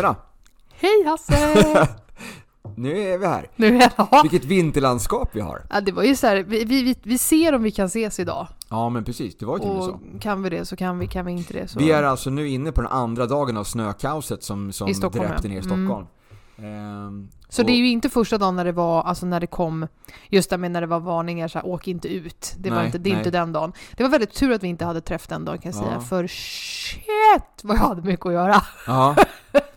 Tjena! Hej Hasse! Nu är vi här. nu är jag... Vilket vinterlandskap vi har. Ja, det var ju så här, vi, vi, vi ser om vi kan ses idag. Ja men precis, det var ju till och med så. Kan vi det så kan vi, kan vi inte det så... Vi är alltså nu inne på den andra dagen av snökaoset som, som I Stockholm, dräpte ner Mm. Stockholm. Ehm, Så och- det är ju inte första dagen när det var, alltså när det kom, just det med när det var varningar så här, åk inte ut. Det, var Nej, inte, det är inte den dagen. Det var väldigt tur att vi inte hade träff den dagen kan jag Ja. säga, för shit vad jag hade mycket att göra. Ja.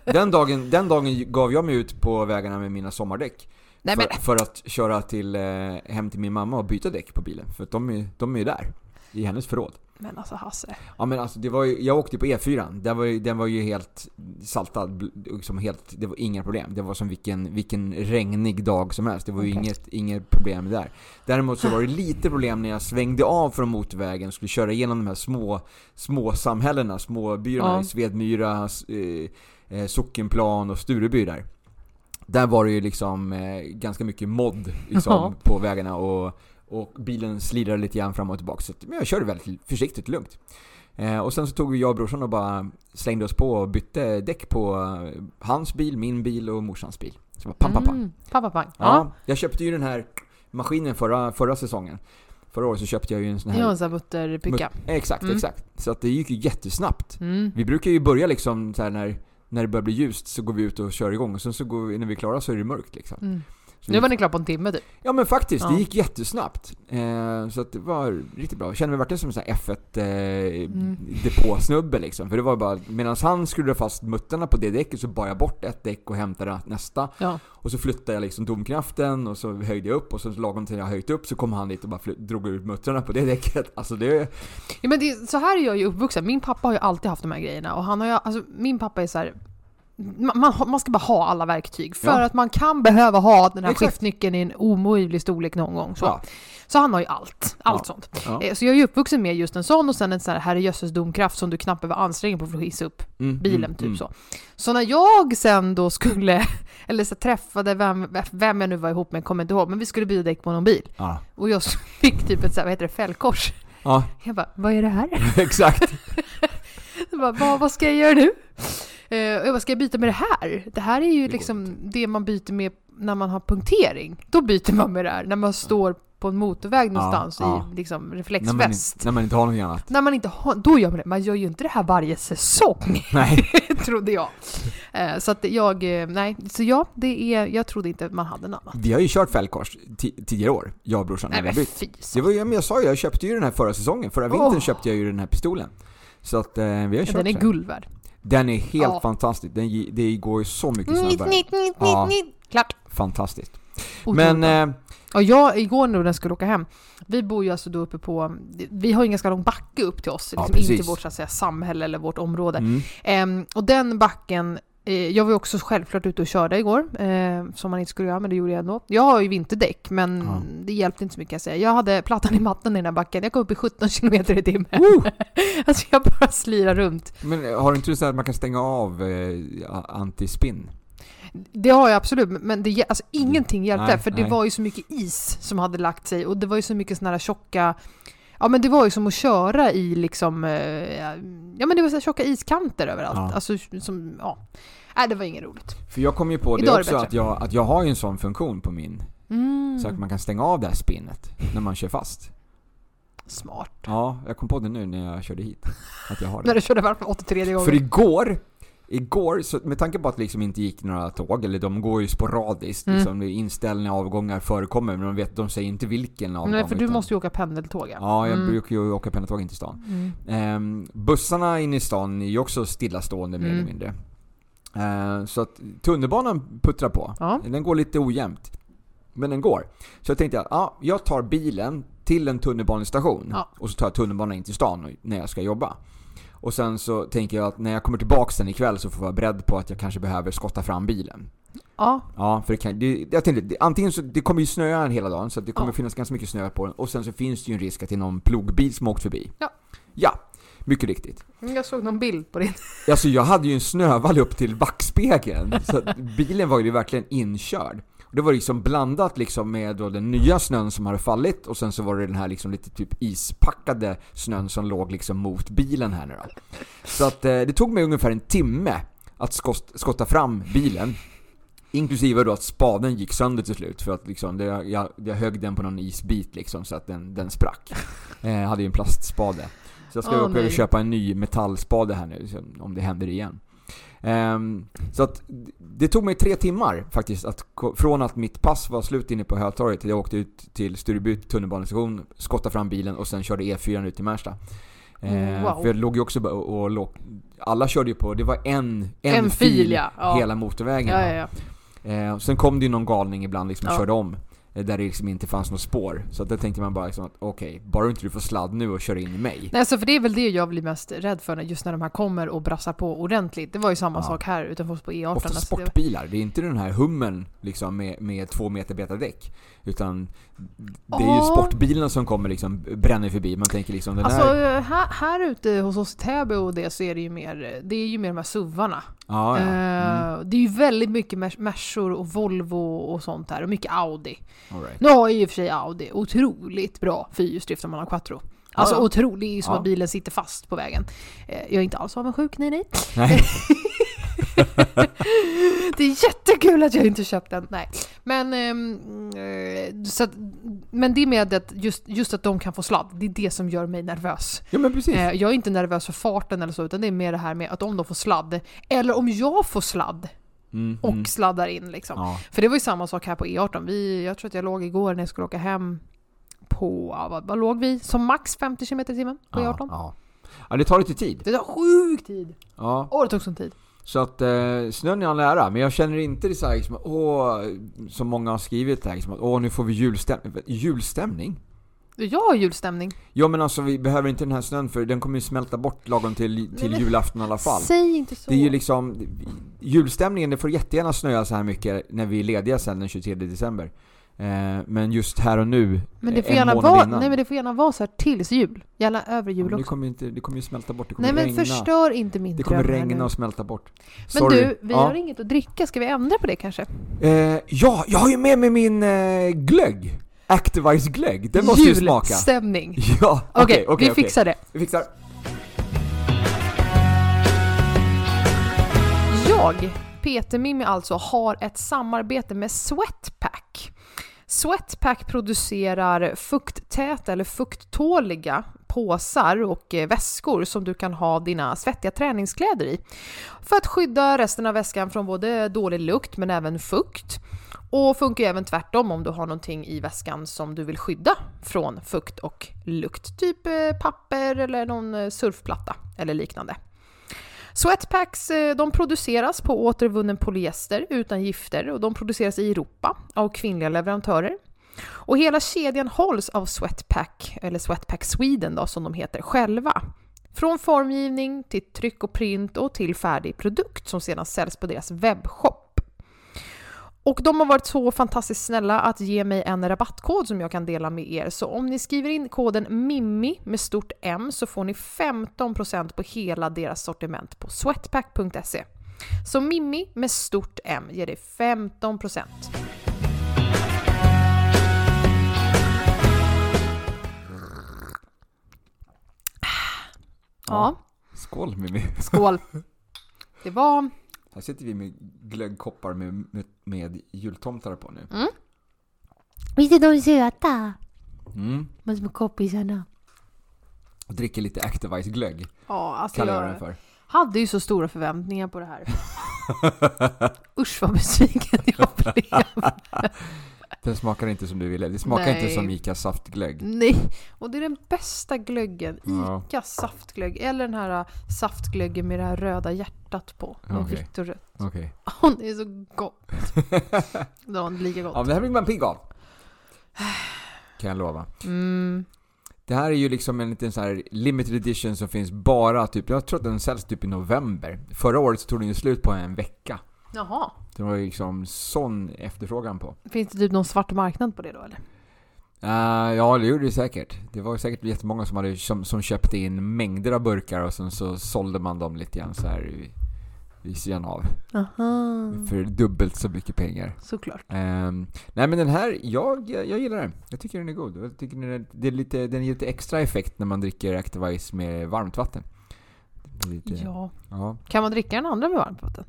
Den dagen, den dagen gav jag mig ut på vägarna med mina sommardäck. Nej för, för att köra till, eh, hem till min mamma och byta däck på bilen. För att de är, de är ju där. I hennes förråd. men alltså Hasse. Ja men alltså det var ju, jag åkte på E4. Den var ju, den var ju helt saltad. Liksom helt, det var inga problem. Det var som vilken, vilken regnig dag som helst. Det var ju Okej. inget, inget problem där. Däremot så var det lite problem när jag svängde av från motorvägen och skulle köra igenom de här små, små samhällena, små byarna Ja. i Svedmyra, s- eh, Sockenplan och Stureby där. Där var det ju liksom eh, ganska mycket modd liksom, Ja. på vägarna och, och bilen slirade lite grann fram och tillbaka. Så men jag körde väldigt försiktigt lugnt. Eh, och sen så tog vi jag och brorsan och bara slängde oss på och bytte däck på eh, hans bil, min bil och morsans bil. Så bara pam, pam, pam. Mm, pappa pang. Ja, Ja. jag köpte ju den här maskinen förra, förra säsongen. Förra året så köpte jag ju en sån här... Har en sån här mutterpicka. Exakt, Mm. exakt. Så att det gick ju jättesnabbt. Mm. Vi brukar ju börja liksom så här när, när det börjar bli ljust så går vi ut och kör igång och sen så går vi, när vi är klara så är det mörkt liksom. Mm. Nu vi- var ni klara på en timme typ. Ja men faktiskt, Ja. det gick jättesnabbt. Eh, så det var riktigt bra. Jag kände mig verkligen som en sån här F1 eh, Mm. liksom. För det var bara, medan han skruvade fast muttarna på det däcket så bar jag bort ett däck och hämtade nästa. Ja. Och så flyttade jag liksom domkraften och så höjde jag upp och så lagom till jag höjt upp så kom han dit och bara drog ut muttrarna på det däcket. Alltså det... Ja, men det, så här är jag ju uppvuxen. Min pappa har ju alltid haft de här grejerna och han har ju, alltså min pappa är så här. Man, man, ska bara ha alla verktyg för Ja. att man kan behöva ha den här Exakt. skiftnyckeln i en omöjlig storlek någon gång. Så, Ja. så han har ju allt, allt Ja. sånt. Eh, Så jag är ju uppvuxen med just en sån och sen en sån här herrejösses domkraft som du knappt behöver anstränga på för att hissa upp Mm, bilen, mm, typ mm. så. Så när jag sen då skulle, eller så träffade vem, vem jag nu var ihop med, kommer inte ihåg, men vi skulle byta däck på någon bil. Och jag fick typ ett så här, vad heter det, fällkors. ja, Jag bara, vad är det här? exakt. Jag bara, vad, vad ska jag göra nu? Eh, och jag bara, ska jag byta med det här? Det här är ju går liksom det man byter med när man har punktering. Då byter man med det här, när man står på en motorväg någonstans ja. i liksom när, man, reflexväst. inte- när man inte har någonting annat. När man inte har, då gör man det. Man gör ju inte det här varje säsong, Nej. trodde jag. Eh, så att jag, eh, nej, så ja, det är, jag trodde inte man hade något annat. Vi har ju kört fällkors ti- tidigare år, jag och brorsan. Nej men bytt. fy Det så. var ju, men jag sa ju, jag köpte ju den här förra säsongen. Förra vintern Åh. köpte jag ju den här pistolen. Så att vi har Ja, kört Den är guld värd. Den är helt Ja. fantastisk. Den, det går ju så mycket snabbare. nitt, nitt, Ja. nitt, nitt. Klart. Fantastiskt. Otroligt. Men, eh, Och jag, igår nu när jag skulle åka hem, vi bor ju alltså då uppe på, vi har ju en ganska lång backe upp till oss, Ja, liksom in till vårt så att säga, samhälle eller vårt område. mm, Ehm, och den backen, jag var också självklart ute och körde igår, eh, som man inte skulle göra, men det gjorde jag ändå. Jag har ju vinterdäck, men Ja. det hjälpte inte så mycket jag säga. Jag hade plattan i mattan i den här backen, jag kom upp i 17 km i timmen. Woo! alltså jag bara slirar runt. men eh, har du inte så att man kan stänga av eh, antispinn? Det har jag absolut, men det, alltså, ingenting hjälpte, Nej, för det nej. var ju så mycket is som hade lagt sig och det var ju så mycket såna här tjocka Ja men det var ju som att köra i liksom, eh, ja men det var så tjocka iskanter överallt. Ja. Alltså som, ja. Nej det var inget roligt. För jag kom ju på det Idag det också bättre. att jag, att jag har ju en sån funktion på min. Mm. Så att man kan stänga av det här spinnet när man kör fast. Smart. Ja, jag kom på det nu när jag körde hit. Att jag har När det. du körde varv för 83 gånger. För igår, igår, så med tanke på att det liksom inte gick några tåg, eller de går ju sporadiskt, Mm. liksom, det inställningar avgångar förekommer, men de, vet, de säger inte vilken avgång. Nej för du utan- måste ju åka pendeltåg ja. Ja, jag Mm. brukar ju åka pendeltåg in till stan. Mm. Ehm, bussarna in i stan är ju också stillastående mer Mm. eller mindre. Ehm, så att tunnelbanan puttrar på. Ja. Den går lite ojämnt. Men den går. Så jag tänkte att ja, jag tar bilen till en tunnelbanestation Ja. och så tar jag tunnelbanan in till stan när jag ska jobba. Och sen så tänker jag att när jag kommer tillbaka sen ikväll så får jag vara beredd på att jag kanske behöver skotta fram bilen. Ja, Ja, för det kan, det, jag tänkte, det, antingen så, det kommer ju snöa hela dagen så det kommer Ja. finnas ganska mycket snö på den och sen så finns det ju en risk att det är någon plogbil som åkt förbi. Ja. Ja, mycket riktigt. jag såg någon bild på din. Alltså jag hade ju en snövall upp till backspegeln, så bilen var ju verkligen inkörd. Och det var liksom blandat liksom med då den nya snön som hade fallit och sen så var det den här liksom lite typ ispackade snön som låg liksom mot bilen här nu då. Så att eh, det tog mig ungefär en timme att skotta fram bilen. Inklusive då att spaden gick sönder till slut för att liksom det, jag, jag högg den på någon isbit liksom så att den, den sprack. Eh, hade ju en plastspade. Så jag ska Åh, upp och köpa en ny metallspade här nu om det händer igen. Ehm, så att det tog mig tre timmar faktiskt att från att mitt pass var slut inne på Hötorget till jag åkte ut till Stureby tunnelbanestation, skottade fram bilen och sen körde E4 ut till Märsta. Ehm, Wow. För jag låg ju också och, och alla körde ju på, det var en, en, En fil, ja. Ja. hela motorvägen. Ja, ja, ja. Eh, sen kom det ju någon galning ibland liksom och körde om. Eh, Där det liksom inte fanns något spår. Så att där tänkte man bara liksom att okej, bara inte du får sladd nu och kör in i mig. Nej, alltså för det är väl det jag blir mest rädd för just när de här kommer och brassar på ordentligt. Det var ju samma Ja. sak här utanför oss på E18. Ofta sportbilar, det är inte den här hummen liksom med, med två meter betadäck. Utan det är ju Ja. sportbilarna som kommer liksom bränner förbi. Man tänker liksom den Alltså här... här, här ute hos oss i Täby och det så är det ju mer, det är ju mer de här SUVarna. Ja, ja. Mm, Eh, Det är ju väldigt mycket Mer- Mersor och Volvo och sånt där och mycket Audi. right. Nu har ju i och för sig Audi otroligt bra fyrhjulsdrift om man har quattro. Alltså ja. otroligt, det är ju som att bilen sitter fast på vägen. Eh, Jag är inte alls avundsjuk, nej nej. Nej. Det är jättekul att jag inte köpt den. Nej. Men, ehm, eh, så att, men det med att just, just att de kan få sladd, det är det som gör mig nervös. Ja men precis. Eh, Jag är inte nervös för farten eller så, utan det är mer det här med att om de får sladd, eller om jag får sladd Mm, och mm. sladdar in liksom. Ja. För det var ju samma sak här på E18. Vi, jag tror att jag låg igår när jag skulle åka hem på, vad, vad låg vi? Som max 50 km i timmen på Ja, E18. ja. ja, det tar lite tid. Det tar sjuk tid! Ja. Åh, det tog sån tid. Så att eh, snön är all ära, men jag känner inte det så här, liksom, åh, som många har skrivit här, liksom, att åh nu får vi julstämning. Julstämning? Jag har julstämning. Ja men alltså vi behöver inte den här snön för den kommer ju smälta bort lagom till, till men- julafton i alla fall. Säg inte så. Det är ju liksom, julstämningen, det får jättegärna snöa så här mycket när vi är lediga sen den 23 december. Eh, men just här och nu, men det eh, får, en gärna månad vara, innan. nej, men det får gärna vara så här tills jul. Gärna över Ja, jul men det också. kommer, inte, det kommer ju smälta bort, det kommer Nej men regna. förstör inte min det kommer regna nu. och smälta bort. Men Sorry. du, vi ja. har inget att dricka. Ska vi ändra på det kanske? Eh, ja, jag har ju med mig min eh, glögg. Activise glögg. Den måste ju smaka. Julstämning. Ja, Okej, okej, okej. vi okej. fixar det. Vi fixar. Jag, Peter Mimmi alltså, har ett samarbete med Sweatpack. Sweatpack producerar fukttäta eller fukttåliga påsar och eh, väskor som du kan ha dina svettiga träningskläder i. För att skydda resten av väskan från både dålig lukt men även fukt. Och funkar ju även tvärtom om du har någonting i väskan som du vill skydda från fukt och lukt. Typ eh, papper eller någon eh, surfplatta eller liknande. Sweatpacks eh, de produceras på återvunnen polyester utan gifter och de produceras i Europa av kvinnliga leverantörer. Och hela kedjan hålls av Sweatpack, eller Sweatpack Sweden då, som de heter själva. Från formgivning till tryck och print och till färdig produkt som sedan säljs på deras webbshop. Och de har varit så fantastiskt snälla att ge mig en rabattkod som jag kan dela med er. Så om ni skriver in koden MIMMI med stort M så får ni 15% på hela deras sortiment på sweatpack.se. Så Mimmi med stort M ger dig 15%. Ja, Skål Mimmi. skål! Det var... Här sitter vi med glöggkoppar med, med, med jultomtar på nu. Visst är de söta? Mm. De små kompisarna. Och dricker lite Activise glögg, Ja, alltså kallar jag den för. hade ju så stora förväntningar på det här. Usch vad besviken jag blev. Den smakar inte som du ville. Det smakar Nej. inte som Ica saftglögg. Nej, och det är den bästa glöggen. Ja. Ica saftglögg. Eller den här äh, saftglöggen med det här röda hjärtat på. Med Okej. vitt och rött. Okej. Åh, det är så gott. Det var lika gott. Ja, det här blir man pigg av. kan jag lova. Mm. Det här är ju liksom en liten så här limited edition som finns bara typ, jag tror att den säljs typ i november. Förra året så tog den ju slut på en vecka. Jaha. Det var liksom sån efterfrågan på. Finns det typ någon svart marknad på det då eller? Uh, ja, det gjorde det säkert. Det var säkert jättemånga som, hade, som, som köpte in mängder av burkar och sen så sålde man dem lite grann så här vid, vid sidan av. Aha. För dubbelt så mycket pengar. Såklart. Ehm, nej men den här, jag, jag gillar den. Jag tycker den är god. Jag tycker den, är, det är lite, den ger lite extra effekt när man dricker Active Ice med varmt vatten. Lite, Ja. ja. Kan man dricka den andra med varmt vatten?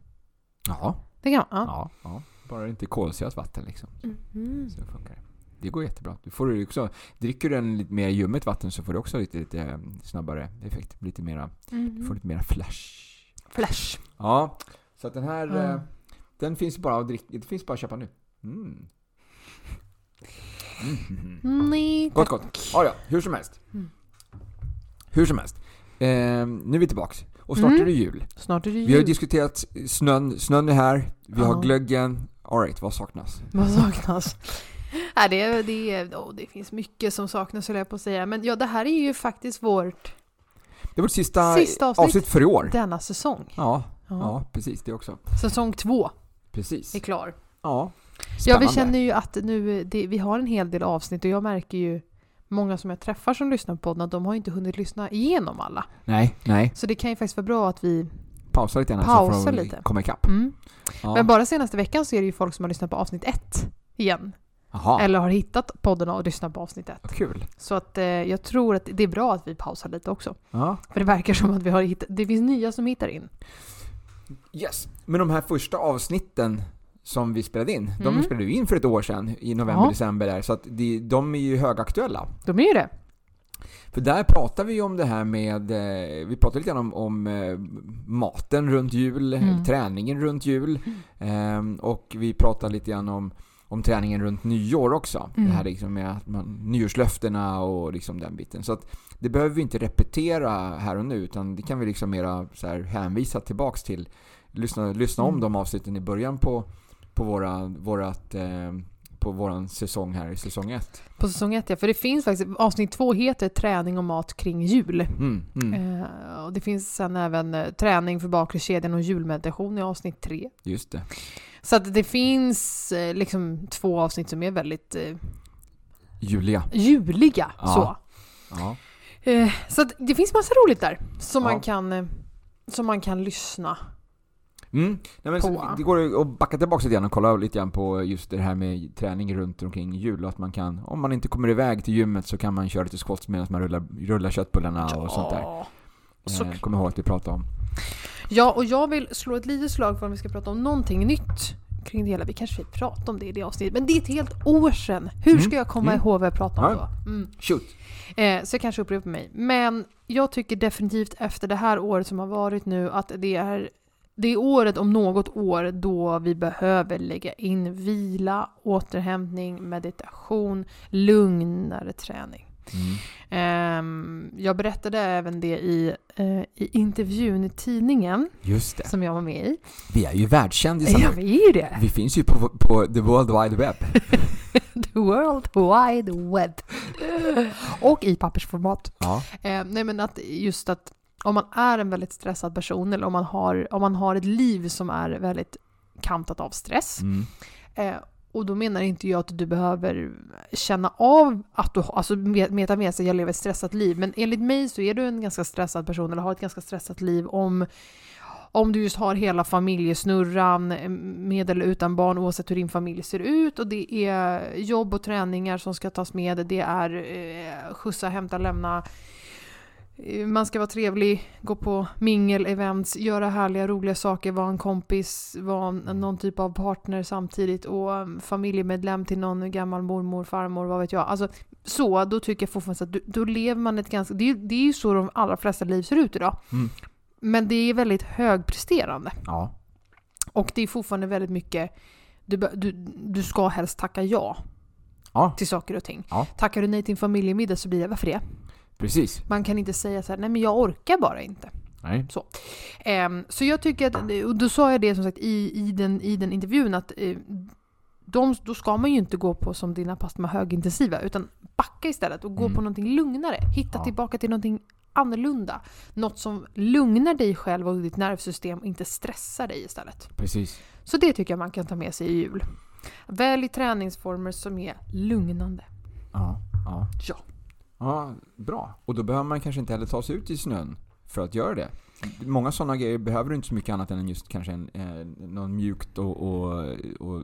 Ja, Det kan man? ja, ja. Bara inte kolsyrat vatten liksom. Mhm. Så det funkar. Det går jättebra. Du får också, dricker du en lite mer ljummet vatten så får du också lite, lite eh, snabbare effekt. Lite mera, du Mhm. får lite mera flash. Flash. Ja, så att den här, Ja. eh, den finns bara att dricka, det finns bara att köpa nu. Mm. Mm. Nej, Gott, gott. Ja, ja, hur som helst. Mm. Hur som helst. Eh, nu är vi tillbaks. Och snart Mm. är det jul. Snart är det Vi har ju jul. diskuterat snön. Snön är här. Vi Ja. har glöggen. Alright, vad saknas? Vad saknas? Nej, det, det, oh, det finns mycket som saknas höll jag på att säga. Men ja, det här är ju faktiskt vårt Det var sista, Sista avsnitt. avsnitt för i år. denna säsong. Ja, Ja. ja, precis det också. Säsong två Precis. är klar. Ja. Ja, Spännande. vi känner ju att nu, det, vi har en hel del avsnitt och jag märker ju många som jag träffar som lyssnar på podden de har inte hunnit lyssna igenom alla. Nej, nej. Så det kan ju faktiskt vara bra att vi... Pausa lite grann Pausa så får lite. komma ikapp. Mm. Ja. Men bara senaste veckan så är det ju folk som har lyssnat på avsnitt ett igen. Jaha, Eller har hittat podden och lyssnat på avsnitt ett. kul. Så att eh, jag tror att det är bra att vi pausar lite också. Ja. För det verkar som att vi har hittat, det finns nya som hittar in. Yes. Men de här första avsnitten som vi spelade in, de Mm. spelade vi in för ett år sedan i november, Ja. december där. Så att de, de är ju högaktuella. De är ju det. För där pratar vi ju om det här med, eh, vi pratar lite grann om, om eh, maten runt jul, Mm. träningen runt jul. Ehm, och vi pratar lite grann om, om träningen runt nyår också. Mm. Det här liksom med man, nyårslöftena och liksom den biten. Så att det behöver vi inte repetera här och nu utan det kan vi liksom mera så här hänvisa tillbaks till. Lyssna, lyssna om Mm. de avsnitten i början på, på, våra, vårat, eh, på våran säsong här i säsong ett. På säsong ett ja, för det finns faktiskt, avsnitt två heter träning och mat kring jul. Mm, mm, Eh, och det finns sen även eh, träning för bakre kedjan och julmeditation i avsnitt tre. just det. Så att det finns eh, liksom två avsnitt som är väldigt eh, Julia. juliga. Ja. Så, Ja. så det finns massa roligt där som, Ja. man, kan, som man kan lyssna. Mm. Nej, så, det går att backa tillbaka lite grann och kolla lite grann på just det här med träning runt omkring jul. Att man kan, om man inte kommer iväg till gymmet så kan man köra lite squats medan man rullar, rullar köttbullarna och sånt där. Ja. Eh. Kom ihåg att vi pratade om. Ja, och jag vill slå ett litet slag för om vi ska prata om någonting nytt kring det hela. Vi kanske fick prata om det i det avsnittet, men det är ett helt år sedan. Hur Mm. ska jag komma Mm. ihåg vad jag pratade om Ja. då? Mm. Shoot! Eh, så jag kanske upprepar mig. Men jag tycker definitivt efter det här året som har varit nu att det är det är året om något år då vi behöver lägga in vila, återhämtning, meditation, lugnare träning. Mm. Ehm, jag berättade även det i, eh, i intervjun i tidningen Just det. som jag var med i. Vi är ju världskändisar Ja, vi är ju det. Vi finns ju på, på the world wide web. The World Wide Web. Och i pappersformat. Ja. Eh, nej men att just att om man är en väldigt stressad person eller om man har, om man har ett liv som är väldigt kantat av stress. Mm. Eh, och då menar inte jag att du behöver känna av att du alltså meta med sig jag lever ett stressat liv. Men enligt mig så är du en ganska stressad person eller har ett ganska stressat liv om om du just har hela familjesnurran eh, med eller utan barn oavsett hur din familj ser ut och det är jobb och träningar som ska tas med. Det är eh, skjutsa, hämta, lämna. Eh, Man ska vara trevlig, gå på mingel-events, göra härliga, roliga saker, vara en kompis, vara en, någon typ av partner samtidigt och um, familjemedlem till någon gammal mormor, farmor, vad vet jag. Alltså, så, då tycker jag fortfarande att du, då lever man ett ganska... Det är, det är ju så de allra flesta liv ser ut idag. Mm. Men det är väldigt högpresterande. Ja. Och det är fortfarande väldigt mycket... Du, du, du ska helst tacka ja Ja, till saker och ting. Ja. Tackar du nej till en familjemiddag så blir det varför det? Precis. Man kan inte säga så här, nej men jag orkar bara inte. Nej. Ehm, så jag tycker att, och då sa jag det som sagt i, i, den, i den intervjun att eh, de, då ska man ju inte gå på som dina pass med högintensiva, utan backa istället och gå Mm. på någonting lugnare. Hitta Ja. tillbaka till någonting annorlunda. Något som lugnar dig själv och ditt nervsystem och inte stressar dig istället. Precis. Så det tycker jag man kan ta med sig i jul. Välj träningsformer som är lugnande. Ja, ja. Ja. Ja, bra. Och då behöver man kanske inte heller ta sig ut i snön för att göra det. Många sådana grejer behöver du inte så mycket annat än just kanske en, eh, någon mjukt och, och, och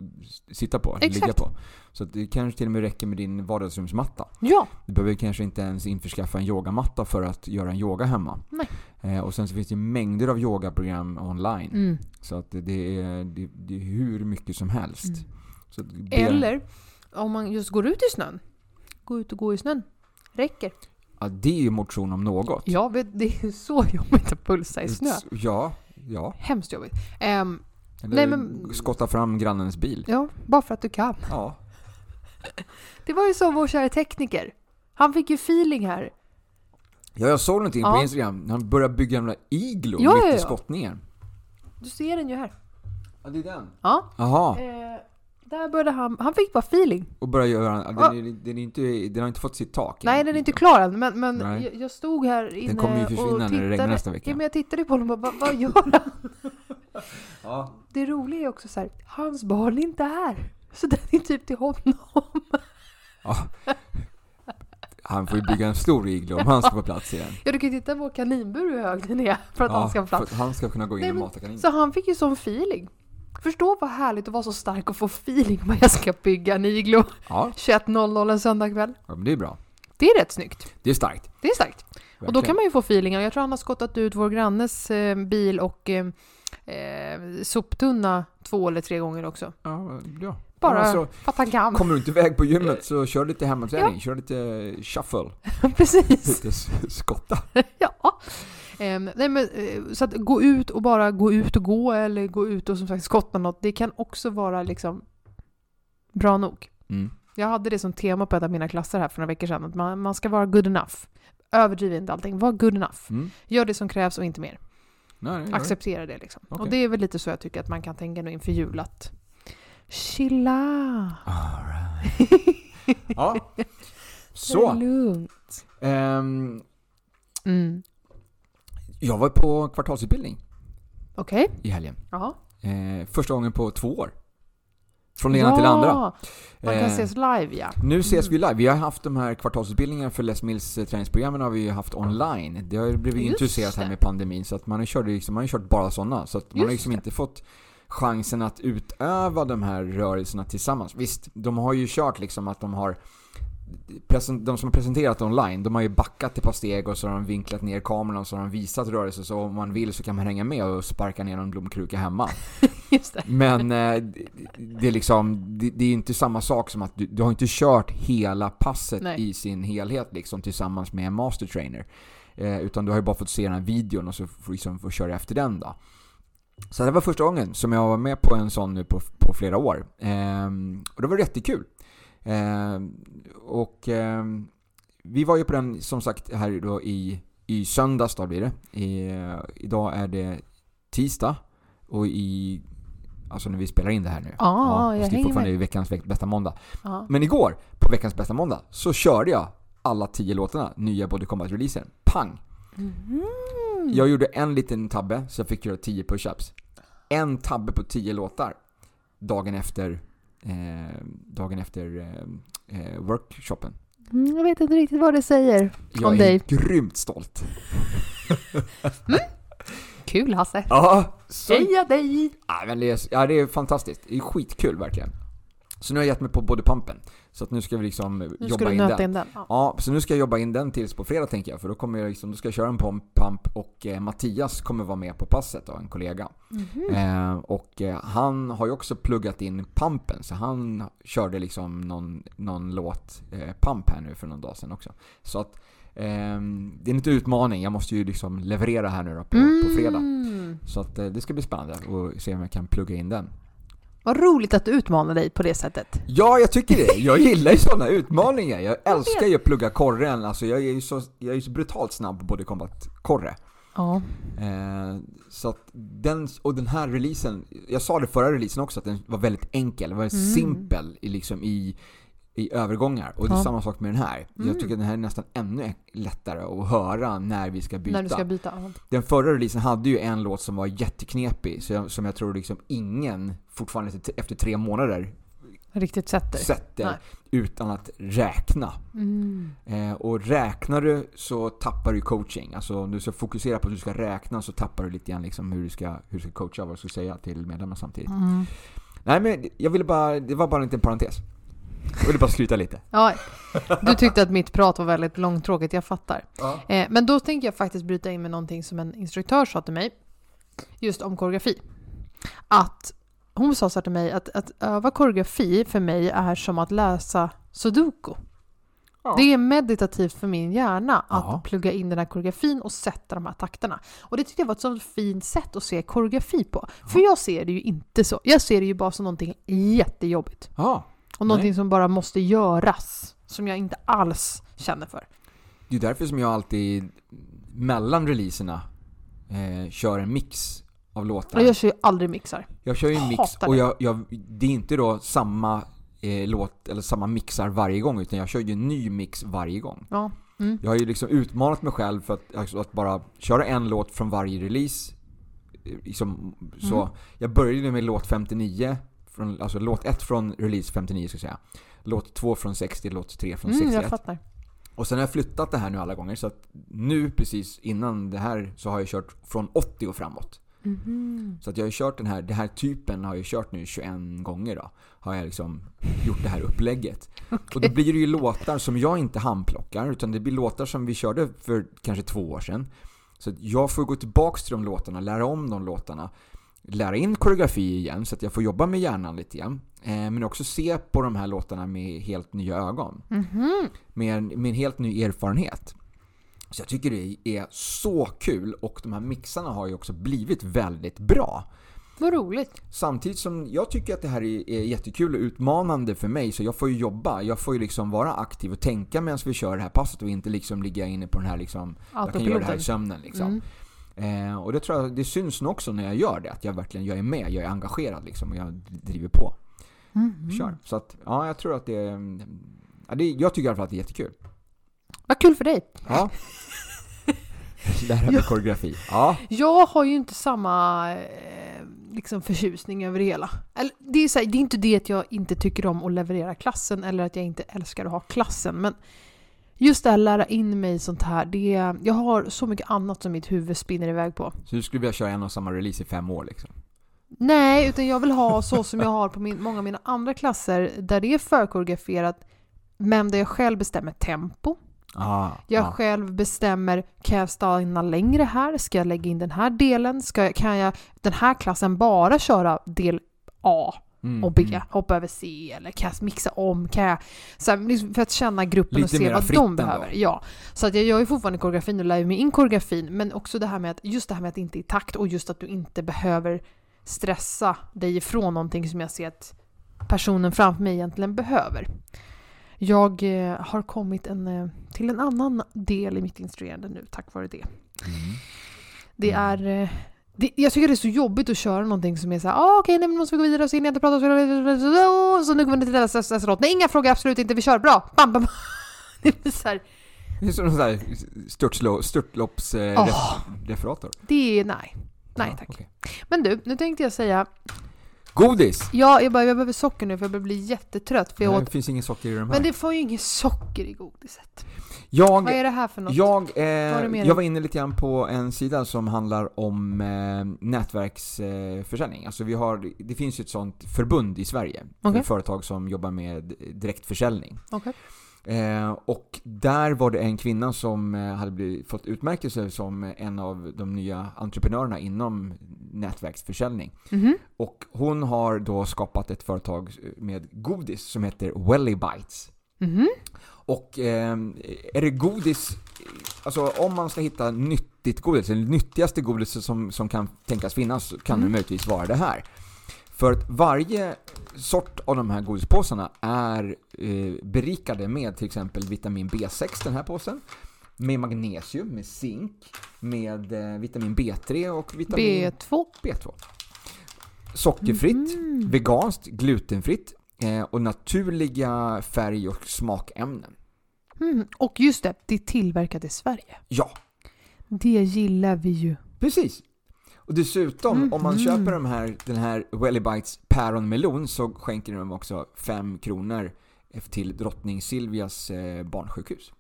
sitta på, Exakt. ligga på. Så det kanske till och med räcker med din vardagsrumsmatta. Ja, Du behöver kanske inte ens införskaffa en yogamatta för att göra en yoga hemma. Nej. Eh, och sen så finns det mängder av yogaprogram online. mm. Så att det, är, det, det är hur mycket som helst. Mm. Be- Eller om man just går ut i snön. Gå ut och gå i snön. Räcker. Ja, det är ju motion om något. Vet, det är så jobbigt att pulsa i snö. Ja, ja. Hemskt jobbigt. Ehm, Eller Nej, men- skotta fram grannens bil. ja, bara för att du kan. Ja. Det var ju som vår kära tekniker. Han fick ju feeling här. Ja, jag såg någonting på Ja. Instagram. Han började bygga en iglo Ja, mitt ja, i ja. skottningen. Du ser den ju här. Ja, det är den. Ja. Jaha. Eh, där började han, han fick bara feeling. Och började göra... ja, Ja. Den, är, den, är inte, den har inte fått sitt tak. Nej, än. den är inte klar än, men, men jag, jag stod här inne kommer ju försvinna och när det tittade. regnar nästa vecka. Ja, men jag tittade på honom och bara, vad, gör han? Ja. Det roliga är också så här, hans barn är inte här. Så den är typ till honom. ja. Han får ju bygga en stor iglo om han ska få plats i den. Ja, du kan ju titta på kaninbur hur hög den är för att Ja, han ska få för plats. att han ska kunna gå in Nej, och men- mata kaninen. Så han fick ju sån feeling. Förstå vad härligt att vara så stark och få feeling vad jag ska bygga en iglo Ja, 21.00 en söndagkväll. ja, men det är bra. Det är rätt snyggt. Det är starkt. Det är starkt. Och då Verkligen. kan man ju få feelingar. Jag tror han har skottat ut vår grannes eh, bil och eh, eh, soptunna två eller tre gånger också. Ja, ja. Bara Ja, alltså, för att han kan. kommer du inte iväg på gymmet så kör lite hemmaträning. Kör lite shuffle. Precis. Lite skotta. ja. Ehm, nej men, eh, så att gå ut och bara gå ut och gå eller gå ut och som sagt skotta något, det kan också vara liksom bra nog. Mm. Jag hade det som tema på ett av mina klasser här för några veckor sedan, att man, man ska vara good enough. Överdriv inte allting, var good enough. Mm. Gör det som krävs och inte mer. Nej, nej. Acceptera det liksom. Okej. Och det är väl lite så jag tycker att man kan tänka nu inför jul att chilla. All right. Ja. Det är Så. lugnt. ehm, Mm. Jag var på kvartalsutbildning Okej. i helgen. Ja. Eh, första gången på två år. Från det ena till det andra. Man kan Eh, ses live ja. Nu ses vi live. Vi har haft de här kvartalsutbildningarna för Les Mills eh, träningsprogrammen har vi ju haft online. Det har ju blivit Just introducerat här med pandemin så att man har kört, liksom, man har kört bara sådana. Så att man har liksom det. inte fått chansen att utöva de här rörelserna tillsammans. Visst, de har ju kört liksom att de har de som har presenterat online, de har ju backat ett par steg och så har de vinklat ner kameran och så har de visat rörelser så om man vill så kan man hänga med och sparka ner någon blomkruka hemma. Men eh, det- är liksom, det, det är inte samma sak som att du, du har inte kört hela passet Nej. i sin helhet liksom tillsammans med en master trainer. Eh, utan du har ju bara fått se den här videon och så får du liksom få köra efter den då. Så det var första gången som jag var med på en sån nu på, på flera år. Ehm, och det var jättekul. Ehm, och ehm, vi var ju på den som sagt här då i, i söndags då blir det. I, eh, idag är det tisdag och i Alltså när vi spelar in det här nu. Ja, jag är hänger fortfarande med. i veckans veck- bästa måndag. Ja. Men igår, på veckans bästa måndag, så körde jag alla tio låtarna, nya Body Combat-releasen. Pang! Mm. Jag gjorde en liten tabbe, så jag fick göra 10 push-ups. En tabbe på 10 låtar. Dagen efter, dagen efter eh, eh, workshopen. Mm, jag vet inte riktigt vad det säger Jag om är dig. grymt stolt. Kul Hasse. Ja, så Heja dig! Ja, men det, är, ja, det är fantastiskt. Det är skitkul verkligen. Så nu har jag gett mig på bodypumpen. Så att nu ska vi liksom Nu jobba in den. in den. Ja. Ja, så nu ska jag jobba in den tills på fredag tänker jag. För då kommer jag liksom, då ska jag köra en pump, och eh, Mattias kommer vara med på passet då, en kollega. Mhm. Eh, och eh, han har ju också pluggat in pumpen. Så han körde liksom någon, någon låt eh, pump här nu för någon dag sedan också. Så att ehm, det är en liten utmaning. Jag måste ju liksom leverera här nu då på, på fredag. Mm. Så att eh, det ska bli spännande att se om jag kan plugga in den. Vad roligt att du utmanar dig på det sättet. Ja, jag tycker det. Jag gillar ju sådana utmaningar. Jag älskar ju att plugga korren. Alltså jag är ju så, jag är så brutalt snabb på både combat korre. Ja. Eh, så att den, och den här releasen, jag sa det förra releasen också, att den var väldigt enkel, väldigt Mm. simpel i, liksom i, i övergångar. Och det är Ja. samma sak med den här. Mm. Jag tycker att den här är nästan ännu lättare att höra när vi ska byta. När du ska byta. Den förra releasen hade ju en låt som var jätteknepig, så jag, som jag tror liksom ingen fortfarande efter, tre månader Riktigt sätter. sätter Nej. utan att räkna. Mm. Eh, och räknar du så tappar du coaching. Alltså om du ska fokusera på att du ska räkna så tappar du lite grann liksom hur du ska, hur du ska coacha, vad du ska säga till medlemmarna samtidigt. Mm. Nej men jag ville bara, det var bara en liten parentes. Jag ville bara skryta lite. Ja, du tyckte att mitt prat var väldigt långtråkigt, jag fattar. Ja. Eh, men då tänker jag faktiskt bryta in med någonting som en instruktör sa till mig, just om koreografi. Att hon sa så här till mig att, att öva koreografi för mig är som att läsa sudoku. Ja. Det är meditativt för min hjärna att Ja. plugga in den här koreografin och sätta de här takterna. Och det tyckte jag var ett sånt fint sätt att se koreografi på. För jag ser det ju inte så. Jag ser det ju bara som någonting jättejobbigt. Ja. Och någonting Nej. som bara måste göras. Som jag inte alls känner för. Det är därför som jag alltid mellan releaserna eh, kör en mix av låtar. Jag kör ju aldrig mixar. Jag kör ju en mix och det. jag, jag, det är inte då samma eh, låt eller samma mixar varje gång utan jag kör ju en ny mix varje gång. Ja. Mm. Jag har ju liksom utmanat mig själv för att, alltså, att bara köra en låt från varje release. eh, Liksom, så. Mm. Jag började med låt 59, från, alltså låt 1 från release 59 ska jag säga. Låt 2 från 60, låt 3 från Mm, 61. jag fattar. Och sen har jag flyttat det här nu alla gånger så att nu precis innan det här så har jag kört från 80 och framåt. Mhm. Så att jag har kört den här, den här typen har jag kört nu 21 gånger då. Har jag liksom gjort det här upplägget. Och då blir det ju låtar som jag inte handplockar utan det blir låtar som vi körde för kanske två år sedan. Så jag får gå tillbaks till de låtarna, lära om de låtarna. Lära in koreografi igen så att jag får jobba med hjärnan lite grann. Eh, men också se på de här låtarna med helt nya ögon. Mhm. Med en, med en helt ny erfarenhet. Så jag tycker det är så kul och de här mixarna har ju också blivit väldigt bra. Vad roligt. Samtidigt som jag tycker att det här är, är jättekul och utmanande för mig så jag får ju jobba. Jag får ju liksom vara aktiv och tänka medan vi kör det här passet och inte liksom ligga inne på den här liksom jag kan göra det här i sömnen liksom. Mm. Eh, och det tror jag, det syns nog också när jag gör det. Att jag verkligen, jag är med, jag är engagerad liksom och jag driver på. Mhm. Kör. Så att, ja jag tror att det. Ja, det, jag tycker i alla fall att det är jättekul. Vad kul för dig. Ja. det här med koreografi. Ja. Jag har ju inte samma eh, liksom förtjusning över det hela. Eller, det, är så här, det är inte det att jag inte tycker om att leverera klassen eller att jag inte älskar att ha klassen. Men just det här lära in mig sånt här. Det, jag har så mycket annat som mitt huvud spinner iväg på. Så du skulle vilja köra en och samma release i fem år liksom? Nej, utan jag vill ha så som jag har på min, många av mina andra klasser där det är förkoreograferat men där jag själv bestämmer tempo. Ah, Jag ja. själv bestämmer, kan jag stanna längre här? Ska jag lägga in den här delen? Ska jag, kan jag den här klassen bara köra del A Mm, och B, mm. hoppa över C? Eller kan jag mixa om? Kan jag, så här, liksom för att känna gruppen Lite och se vad de behöver. Ja. Så att jag gör ju fortfarande koreografin och lär mig in koreografin, men också det här med att, just det här med att det inte är i takt och just att du inte behöver stressa dig ifrån någonting som jag ser att personen framför mig egentligen behöver. Jag eh, har kommit en, eh, till en annan del i mitt instruerande nu tack vare det. Mm. Det Mm. är... eh, Det, jag tycker det är så jobbigt att köra någonting som är såhär, ah, okej, men nu måste vi gå vidare och så hinner jag inte prata, så, så nu kommer vi till nästa nästa låt. Nej, inga frågor, absolut inte, vi kör, bra! Bam, bam. Det är så här, Det är som en sån störtslå, störtloppsreferator. Eh, referator. det är nej. Nej tack. okej. Men du, nu tänkte jag säga, Godis! ja, jag, bara, jag behöver socker nu för jag börjar bli jättetrött för jag Nej, åt, det finns ingen socker i de här. men det får ju inget socker i godiset. Jag, Vad är det här för något? jag, eh, jag var inne lite grann på en sida som handlar om eh, nätverksförsäljning. Eh, försäljning. alltså vi har, det finns ju ett sånt förbund i Sverige. Okej. För företag som jobbar med direktförsäljning. Okej. Eh, och där var det en kvinna som eh, hade blivit, fått utmärkelse som en av de nya entreprenörerna inom nätverksförsäljning. Mhm. Och hon har då skapat ett företag med godis som heter Welly Bites. Mhm. Och eh, är det godis, alltså om man ska hitta nyttigt godis, det nyttigaste godiset som, som kan tänkas finnas, kan Mm. det möjligtvis vara det här. För att varje sort av de här godispåsarna är eh, berikade med till exempel vitamin B6, den här påsen, med magnesium, med zink, med eh, vitamin B3 och vitamin B2. B2. Sockerfritt, Mm. veganskt, glutenfritt eh, och naturliga färg och smakämnen. Mm. Och just det, det är tillverkat i Sverige. Ja, Det gillar vi ju. precis. Och dessutom, om man Mhm. köper de här, den här Welly Bites päronmelon så skänker de också 5 kronor till drottning Silvias eh, barnsjukhus.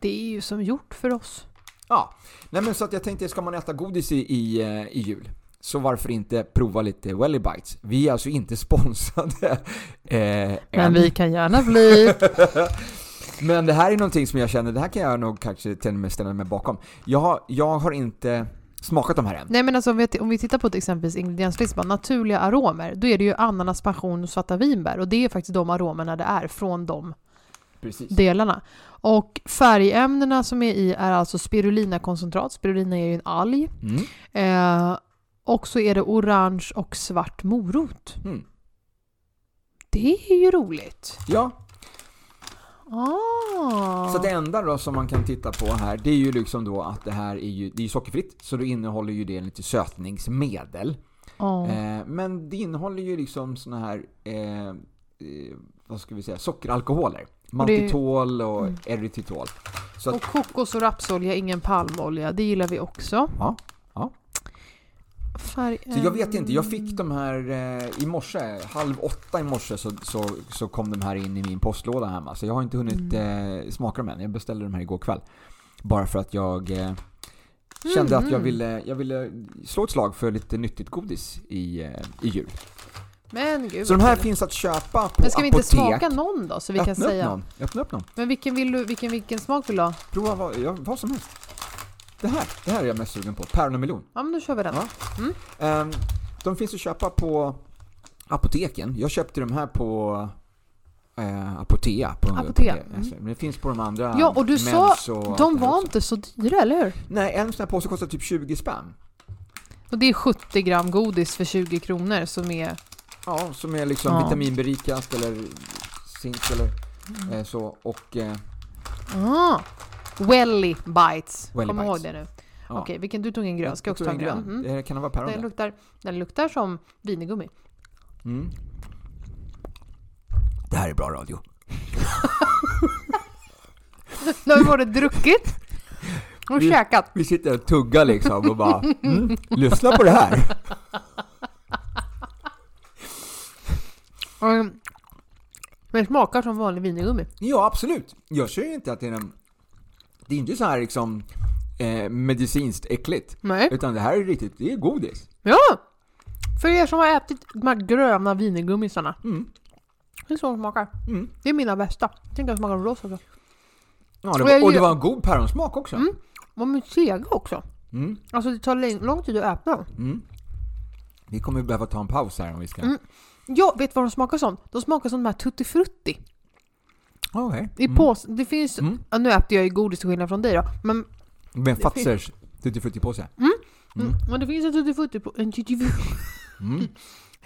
Det är ju som gjort för oss. Ja, nej men så att jag tänkte, ska man äta godis i, i, eh, i jul? Så varför inte prova lite Welly Bites? Vi är alltså inte sponsrade eh, Men än. vi kan gärna bli. Men det här är någonting som jag känner, det här kan jag nog kanske till och med ställa mig bakom. Jag har, jag har inte smakat de här än. Nej men alltså om vi, om vi tittar på till exempel ingredienslistan, naturliga aromer, då är det ju ananas, passion och svarta vinbär. Och det är faktiskt de aromerna det är från de Precis. delarna. Och färgämnena som är i är alltså spirulinakoncentrat. Spirulina är ju en alg. Mm. Eh, och så är det orange och svart morot. Mm. Det är ju roligt. Ja, Ah. så det enda då som man kan titta på här, det är ju liksom då att det här är ju, det är sockerfritt, så då innehåller ju det lite sötningsmedel. Ja. Eh, men det innehåller ju liksom såna här, eh, eh, vad ska vi säga, sockeralkoholer. Maltitol och Mm. Så att, Och kokos och rapsolja, ingen palmolja. Det gillar vi också. Ja, ja. Färg... så jag vet inte, jag fick de här eh, i morse, halv åtta i morse så, så, så kom de här in i min postlåda hemma. Så jag har inte hunnit Mm. eh, smaka dem än. Jag beställde de här igår kväll. Bara för att jag eh, kände att jag Mm. ville, jag ville slå ett slag för lite nyttigt godis i, eh, i jul. Men gud Så de här finns att köpa på Men ska vi inte apotek. smaka någon då? Så vi kan Öppna upp säga. någon. Öppna upp någon. Men vilken, vill du, vilken, vilken smak vill du ha? Prova vad, ja, vad som helst. Det här, det här är jag mest sugen på. Päron och melon. Ja men då kör vi den. Ja. Ehm, de finns att köpa på apoteken. Jag köpte de här på eh, Apotea. På, Apotea, på- mm. Men det finns på de andra. Ja, och du sa- och De var inte så dyra, eller hur? Nej, en sån här påse kostar typ 20 spänn. Och det är 70 gram godis för 20 kronor som är... Ja, som är liksom Ja. vitaminberikat eller zink eller eh, så. Och eh, Ah, Welly Bites. Welly Kom ihåg Bites. det nu. ja. Okej, vilken du tog en grön. Ska jag också ta en grön? Mm. Det kan det vara päron Den, luktar, den luktar som vinegummi. Mm. Det här är bra radio. Nu har vi både druckit och Vi- käkat. Vi sitter och tuggar liksom och bara mm, lyssna på det här. Mm. Smakar som vanlig vinegummi. Ja, absolut. Jag säger inte att det är en... Det är inte så här liksom eh, medicinskt äckligt. Nej. Utan det här är riktigt, det är godis. Ja! För er som har ätit de här gröna vinegummisarna. Mm. Det är så de smakar. Mm. Det är mina bästa. Tänk att de smakar rosa också. Ja, det var, och det var en god päronsmak också. Mm. De är sega också. Mm. Alltså det tar lång- tid att öppna dem. Mm. Vi kommer behöva ta en paus här om vi ska... Mm. Jag vet vad de smakar som. De smakar som de här Tutti Frutti. Okej. I Mm. Det finns... Mm. Ja, nu äter jag ju godis till skillnad från dig då. Men, Med Fazers Tutti Frutti-påse. mm. Mm. men det finns en Tutti Frutti på... En Tutti Frutti, Mm.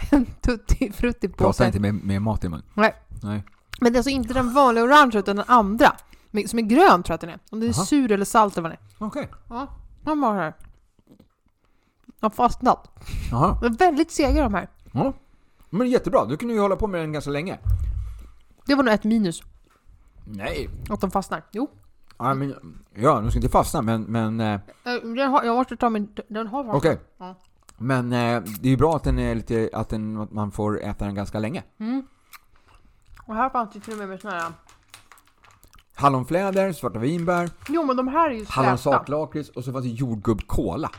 en tutti frutti Prata inte med, med mat i mun. Nej. Nej. Men det är alltså inte den vanliga orange utan den andra. Men- Som är grön tror jag att den är. Om den är Jaha. sur eller salt eller vad den är. Okej. Ja, de har här. Jag har fastnat. Jaha. De är väldigt sega de här. Ja. Men jättebra, du ju hålla på med den ganska länge. Det var nog ett minus. Nej. Att de fastnar. Jo. Ja, men, ja, de ska inte fastna, men... men eh, Eh, Den har, jag måste ta min... Den har fastnat. Okej. Ja. Men eh, det är ju bra att den är lite, att, den, att man får äta den ganska länge. Mm. Och här fanns det till och med med såna här... Hallonfläder, svarta vinbär, Jo men de här är ju släta. hallonsaklakrits och så fanns det jordgubbkola.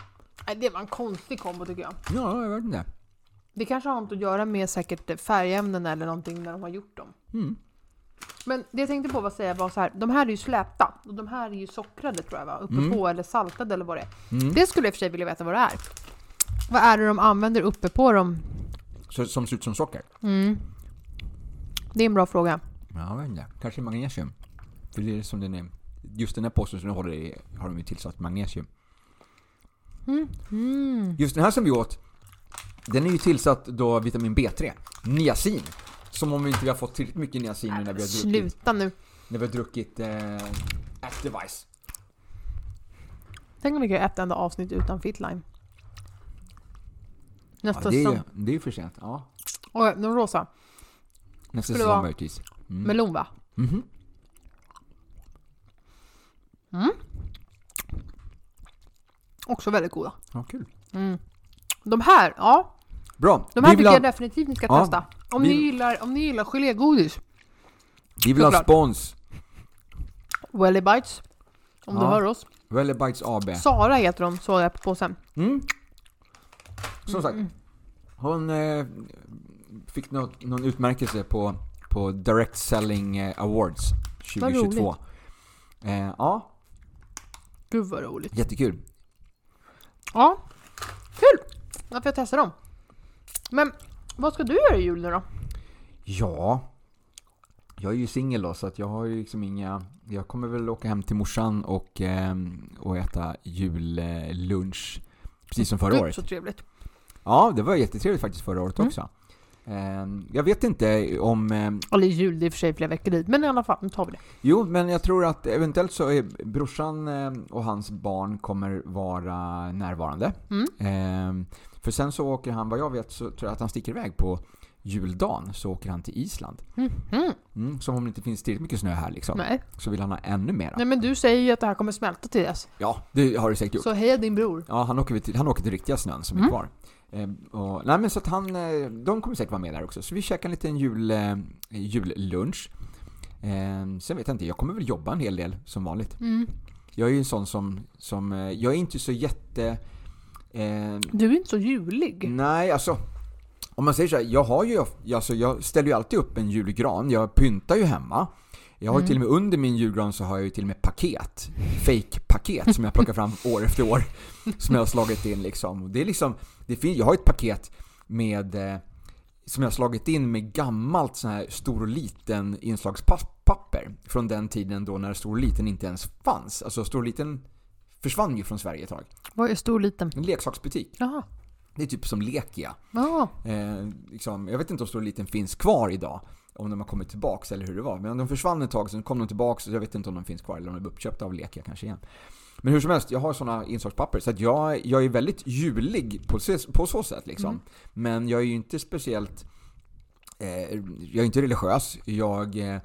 Nej, Det var en konstig kombo tycker jag. Ja, jag vet inte. Det kanske har något att göra med säkert färgämnen eller någonting när de har gjort dem. Mm. Men det jag tänkte på var att säga var så här, de här är ju släpta och de här är ju sockrade tror jag va? Uppe Mm. på eller saltade eller vad det är. Mm. Det skulle jag i och för sig vilja veta vad det är. Vad är det de använder uppe på dem? Så, som ser ut som socker. Mm. Det är en bra fråga. Ja, jag vet inte. Kanske magnesium. För det är som den är. Just den här påsen som du håller i har de ju tillsatt magnesium. Mm. Mm. Just den här som vi åt, den är ju tillsatt då vitamin B3. Niacin. Som om vi inte har fått tillräckligt mycket niacin nu när vi har druckit, Sluta nu. när vi har druckit eh, Activise. Tänk om vi kan göra ett enda avsnitt utan Fitline. Nästa Ja, det, säsong. är, det är för sent. Ja. Oj, den rosa. Nästa Skulle säsong möjligtvis. Mm. Melon va? Mhm. Också väldigt goda. Ja, kul. Mm. De här, ja. Bra. De här vi, tycker ha, jag definitivt ni ska Ja, testa. Om, vi- ni gillar, om ni gillar gelégodis. vi vill ha spons. Welly Bites. Om du Ja. hör oss. Welly Bites AB. Sara heter de, såg jag på påsen. Mm. Som sagt, hon eh, fick något, någon utmärkelse på, på Direct Selling eh, Awards Vad 2022. Eh, ja, Gud vad roligt. jättekul. Ja, kul! Varför jag testar dem. Men vad ska du göra i jul nu då? Ja, jag är ju singel då så att jag har ju liksom inga... Jag kommer väl åka hem till morsan och, eh, och äta jullunch. Precis som förra Gud, året. så trevligt. Ja, det var jättetrevligt faktiskt förra året Mm. också. Eh, jag vet inte om... Eller jul, det är i och för sig flera veckor dit. Men i alla fall, nu tar vi det. Jo, men jag tror att eventuellt så är brorsan eh, och hans barn kommer vara närvarande. Mm. För sen så åker han, vad jag vet, så tror jag att han sticker iväg på juldagen, så åker han till Island. Mm. Mm. Mm, som om det inte finns tillräckligt mycket snö här liksom. Nej. Så vill han ha ännu mera. Nej men du säger ju att det här kommer smälta till dess. Ja, det har det säkert gjort. Så heja din bror. Ja, han åker, till, han åker till riktiga snön som är Mm. kvar. Eh, och, nej men så att han, eh, de kommer säkert vara med där också. Så vi käkar en liten jul, eh, jullunch. Eh, sen vet jag inte, jag kommer väl jobba en hel del som vanligt. Mm. Jag är ju en sån som, som eh, jag är inte så jätte... Eh, Du är inte så julig. nej, alltså. Om man säger så här, jag har ju, alltså jag ställer ju alltid upp en julgran. Jag pyntar ju hemma. Jag har ju Mm. till och med under min julgran så har jag ju till och med paket. Fake-paket som jag plockar fram år efter år. Som jag har slagit in liksom. Och Det är liksom, det finns, jag har ett paket med eh, som jag har slagit in med gammalt sån här stor och liten inslagspapper. Från den tiden då när stor och liten inte ens fanns. Alltså stor och liten försvann ju från Sverige ett tag. Vad är stor liten? En leksaksbutik. Jaha. Det är typ som Lekia. Eh, liksom, jag vet inte om Stor och Liten finns kvar idag. Om de har kommit tillbaks eller hur det var. Men de försvann ett tag, sen kom de tillbaks. Så jag vet inte om de finns kvar eller om de är uppköpta av Lekia kanske igen. Men hur som helst, jag har sådana insatspapper. Så att jag, jag är väldigt julig på, så- på så sätt liksom. Mm. Men jag är ju inte speciellt... Eh, jag är inte religiös. Jag... Eh,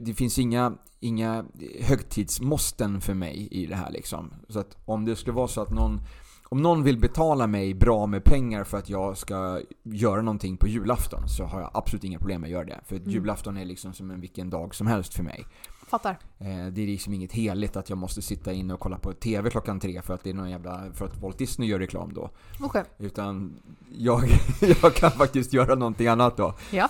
det finns inga, inga högtidsmåsten för mig i det här liksom. Så att om det skulle vara så att någon om någon vill betala mig bra med pengar för att jag ska göra någonting på julafton så har jag absolut inga problem med att göra det. För Mm. julafton är liksom som en vilken dag som helst för mig. Fattar. Eh, det är liksom inget heligt att jag måste sitta inne och kolla på TV klockan tre för att det är någon jävla, för att Walt Disney gör reklam då. Okej. Utan jag, jag kan faktiskt göra någonting annat då. Ja.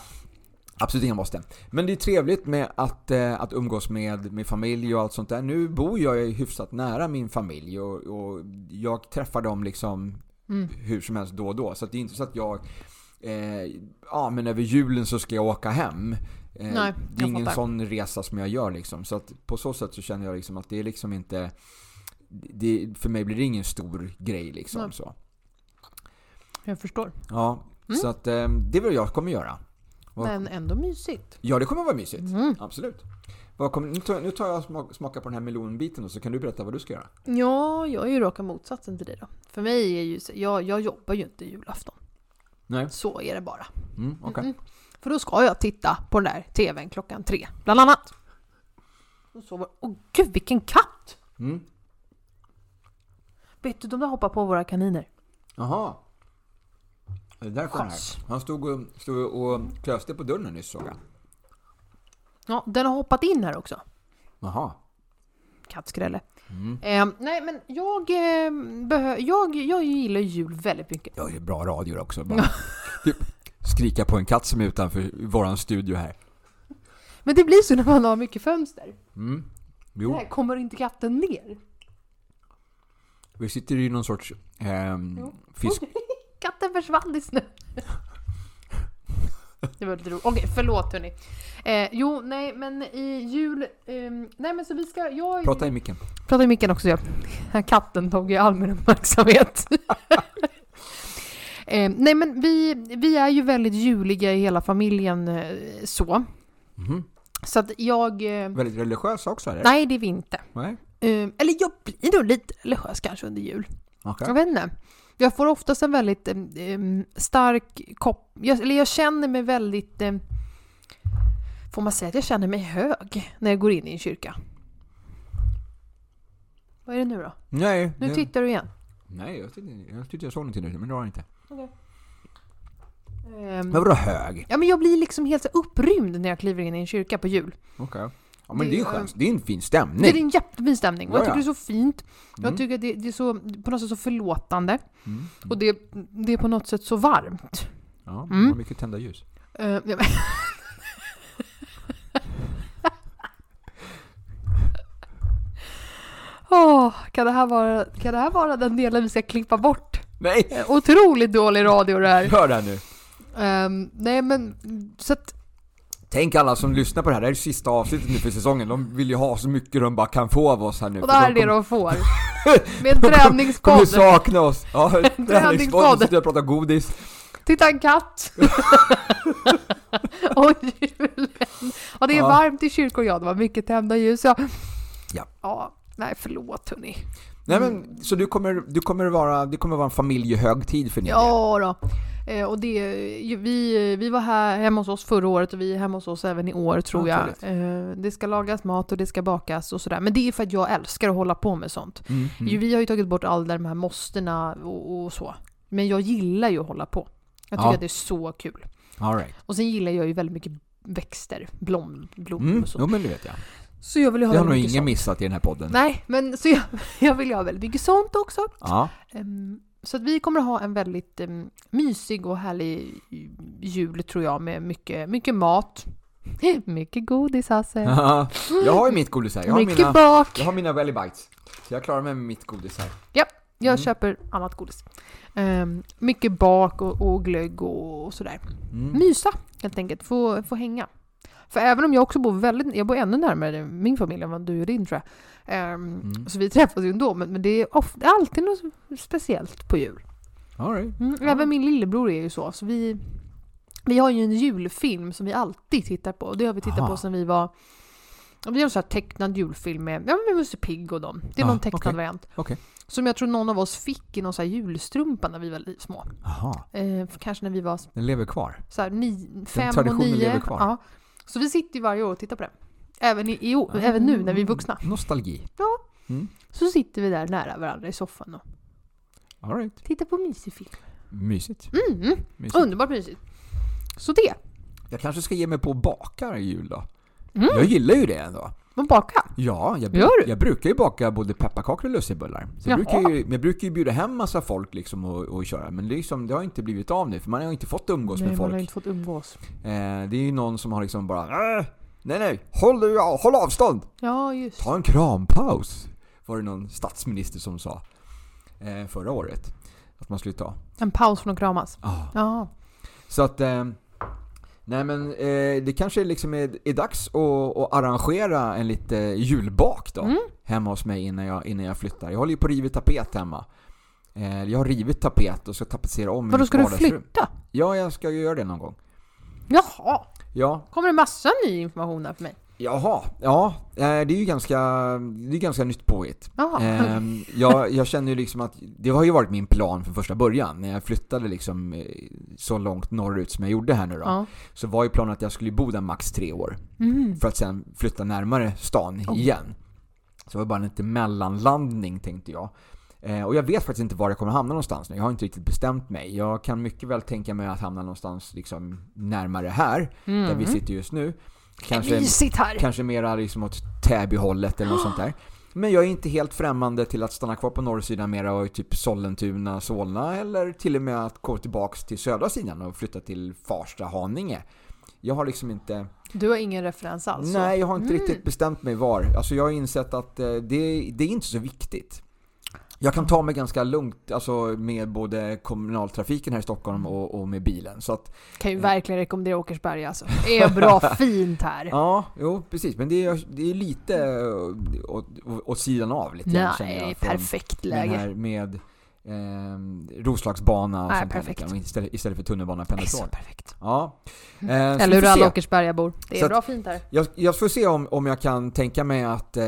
Absolut inga måste. Men det är trevligt med att, eh, att umgås med, med familj och allt sånt där. Nu bor jag hyfsat nära min familj och, och jag träffar dem liksom Mm. hur som helst då och då. Så det är inte så att jag, eh, ja men över julen så ska jag åka hem. Eh, Nej, det är ingen fattar. sån resa som jag gör liksom. Så att på så sätt så känner jag liksom att det är liksom inte, det, för mig blir det ingen stor grej liksom. Nej. Så. Jag förstår. Ja, Mm. så att eh, det är vad jag kommer göra. Vad- Men ändå mysigt. Ja, det kommer vara mysigt. Mm. Absolut. Kommer, nu, tar, nu tar jag och smak, smakar på den här melonbiten och så kan du berätta vad du ska göra. Ja, jag är ju raka motsatsen till dig då. För mig är ju jag, jag jobbar ju inte julafton. Nej. Så är det bara. Mm, okej. Mm. För då ska jag titta på den där TVn klockan tre, bland annat. Och så var, åh gud vilken katt! Mm. Vet du, de där hoppar på våra kaniner. Jaha. Det är därför Chas. här. Han stod och, stod och klöste på dörren nyss såg jag. Ja, den har hoppat in här också. Jaha. Kattskrälle. Mm. Eh, nej men jag, eh, jag, jag gillar jul väldigt mycket. Ja, det är bra radio också. Bara, typ, skrika på en katt som är utanför våran studio här. Men det blir så när man har mycket fönster. Mm. Jo, Där kommer inte katten ner. vi sitter i någon sorts Jo. fisk... Katten försvann i snö. Det var lite roligt. Okej, förlåt hörni. Eh, jo, nej men i jul... ehm, nej men så vi ska... Jag, Prata i micken. Prata i micken också ja. Katten tog ju all min uppmärksamhet. eh, nej men vi, vi är ju väldigt juliga i hela familjen eh, så. Mhm. Så att jag... Eh, Väldigt religiösa också eller? nej det är vi inte. Nej. Eh, eller jag blir nog lite religiös kanske under jul. Okej. Jag vet inte. Jag får oftast en väldigt eh, stark kopp... Jag, eller jag känner mig väldigt... Eh, får man säga att jag känner mig hög när jag går in i en kyrka? Vad är det nu då? Nej, Nu det- tittar du igen. nej jag, tyckte, jag tyckte jag såg någonting nu, men det var det inte. Ehm, Men vadå hög? ja men jag blir liksom helt upprymd när jag kliver in i en kyrka på jul. Okej. Ja men det är ju skönt. Det är en fin stämning. Det är en jättefin stämning och jag Ja, tycker det är så fint. Mm. Jag tycker att det, det är så, på något sätt så förlåtande. Mm. Och det, det är på något sätt så varmt. Ja, Mm. har mycket tända ljus. Eh, ja, Åh, kan, det här vara, kan det här vara den delen vi ska klippa bort? Nej! Eh, Otroligt dålig radio det här. Hör det här nu. Ehm, nej men, så att, Tänk alla som lyssnar på det här, det här är sista avsnittet nu för säsongen. De vill ju ha så mycket de bara kan få av oss här nu. och det här är det kommer- de får. Med en kommer träningspodd. sakna oss. Ja, träningspodd. träningspodd. Sitter och pratar godis. Titta en katt! och julen. Och det är Ja. varmt i kyrkor, ja det var mycket tända ljus. Ja. Ja. ja. Nej förlåt hörni. Nej men, så du kommer, du kommer vara, det kommer vara en familjehögtid för del? Ja då. Eh, och det, vi, vi var här hemma hos oss förra året och vi är hemma hos oss även i år tror Ja, jag. Eh, det ska lagas mat och det ska bakas och sådär. Men det är för att jag älskar att hålla på med sånt. Mm, mm. Vi har ju tagit bort alla de här måstena och, och så. Men jag gillar ju att hålla på. Jag tycker Ja. att det är så kul. All right. Och sen gillar jag ju väldigt mycket växter, blom, blommor Mm, och så. jo men det vet jag. Så jag vill ha Det har nog ingen mycket missat i den här podden. sånt. Nej, men så jag, jag vill ju ha väldigt mycket sånt också. Ja. Ehm, så att vi kommer ha en väldigt um, mysig och härlig jul tror jag med mycket, mycket mat. mycket godis Hasse. jag har ju mitt godis här. Jag har mycket mina, bak. jag har mina Belly Bites. Så jag klarar mig med mitt godis här. Jag Mm. köper annat godis. Ehm, mycket bak och, och glögg och, och sådär. Mm. Mysa helt enkelt, få, få hänga. För även om jag också bor väldigt, jag bor ännu närmare min familj än vad du och din tror jag. Ehm, Mm. Så vi träffas ju ändå, men, men det, är ofta, alltid något speciellt på jul. All right. Mm. Även min lillebror är ju så, så vi, vi har ju en julfilm som vi alltid tittar på. Och det har vi tittat Aha. på sen vi var Vi har en sån här tecknad julfilm med, ja, med Musse Pigg och dem. Det är Ah, någon tecknad okej. variant. Okej. Som jag tror någon av oss fick i någon så här julstrumpa när vi var små. Eh, kanske när vi var den lever kvar. så här, ni, fem och traditionen nio. lever kvar. Ja. Så vi sitter ju varje år och tittar på det. Även, i, i, år- även nu när vi är vuxna. Nostalgi. Så sitter vi där nära varandra i soffan och All right. tittar på mysig film. Mysigt. Mm, Mysigt. underbart mysigt. Så det. Jag kanske ska ge mig på att baka i jul då. Mm. Jag gillar ju det ändå. Man bakar. Ja, jag, Gör du? jag brukar ju baka både pepparkakor och lussebullar. Så jag, brukar ju, jag brukar ju bjuda hem massa folk liksom och, och köra. Men det, är liksom, det har inte blivit av nu, för man har inte fått umgås Nej, med man folk. har inte fått umgås. Eh, det är ju någon som har liksom bara äh, Nej nej, håll, håll avstånd! Ja, just. Ta en krampaus! Var det någon statsminister som sa eh, förra året. Att man skulle ta. En paus från att kramas. Ah. Ja. Så att... Eh, nej men eh, det kanske liksom är, är dags att, att arrangera en lite julbak då. Mm. Hemma hos mig innan jag, innan jag flyttar. Jag håller ju på att riva tapet hemma. Eh, jag har rivit tapet och ska tapetsera om Vadå, ska du flytta? Ja, jag ska ju göra det någon gång. Jaha. Ja, Kommer det massa ny information här för mig? Jaha, ja, eh, det är ju ganska, det är ganska nytt påhitt. Ehm, jag, jag känner ju liksom att, det har ju varit min plan från första början. När jag flyttade liksom eh, så långt norrut som jag gjorde här nu då. Ja. Så var ju planen att jag skulle bo där max tre år. Mm. För att sen flytta närmare stan Oh. igen. Så det var bara en liten mellanlandning tänkte jag. Eh, och jag vet faktiskt inte var jag kommer hamna någonstans nu. Jag har inte riktigt bestämt mig. Jag kan mycket väl tänka mig att hamna någonstans liksom närmare här, Mm. där vi sitter just nu. Kanske, Mysigt här. kanske mera liksom åt Täbyhållet eller något sånt där. Men jag är inte helt främmande till att stanna kvar på norrsidan mera och typ Sollentuna, Solna eller till och med att gå tillbaks till södra sidan och flytta till Farsta, Haninge. Jag har liksom inte... Du har ingen referens alls? Nej, jag har inte Mm. riktigt bestämt mig var. Alltså jag har insett att eh, det, det är inte så viktigt. Jag kan ta mig ganska lugnt alltså med både kommunaltrafiken här i Stockholm och, och med bilen. Så att, Kan ju verkligen rekommendera Åkersberga alltså. Det är bra fint här. ja, jo precis. Men det är, det är lite eh, åt, åt, sidan av lite grann, känner Nej, jag, perfekt läge. här, med eh, Roslagsbana och Nej, sånt här perfekt. grann, istället, istället för tunnelbana så pendeltåg. perfekt. Ja. Eh, så Eller hur alla. Åkersberga bor. Det är Så bra fint här. Jag, jag får se om, om jag kan tänka mig att eh,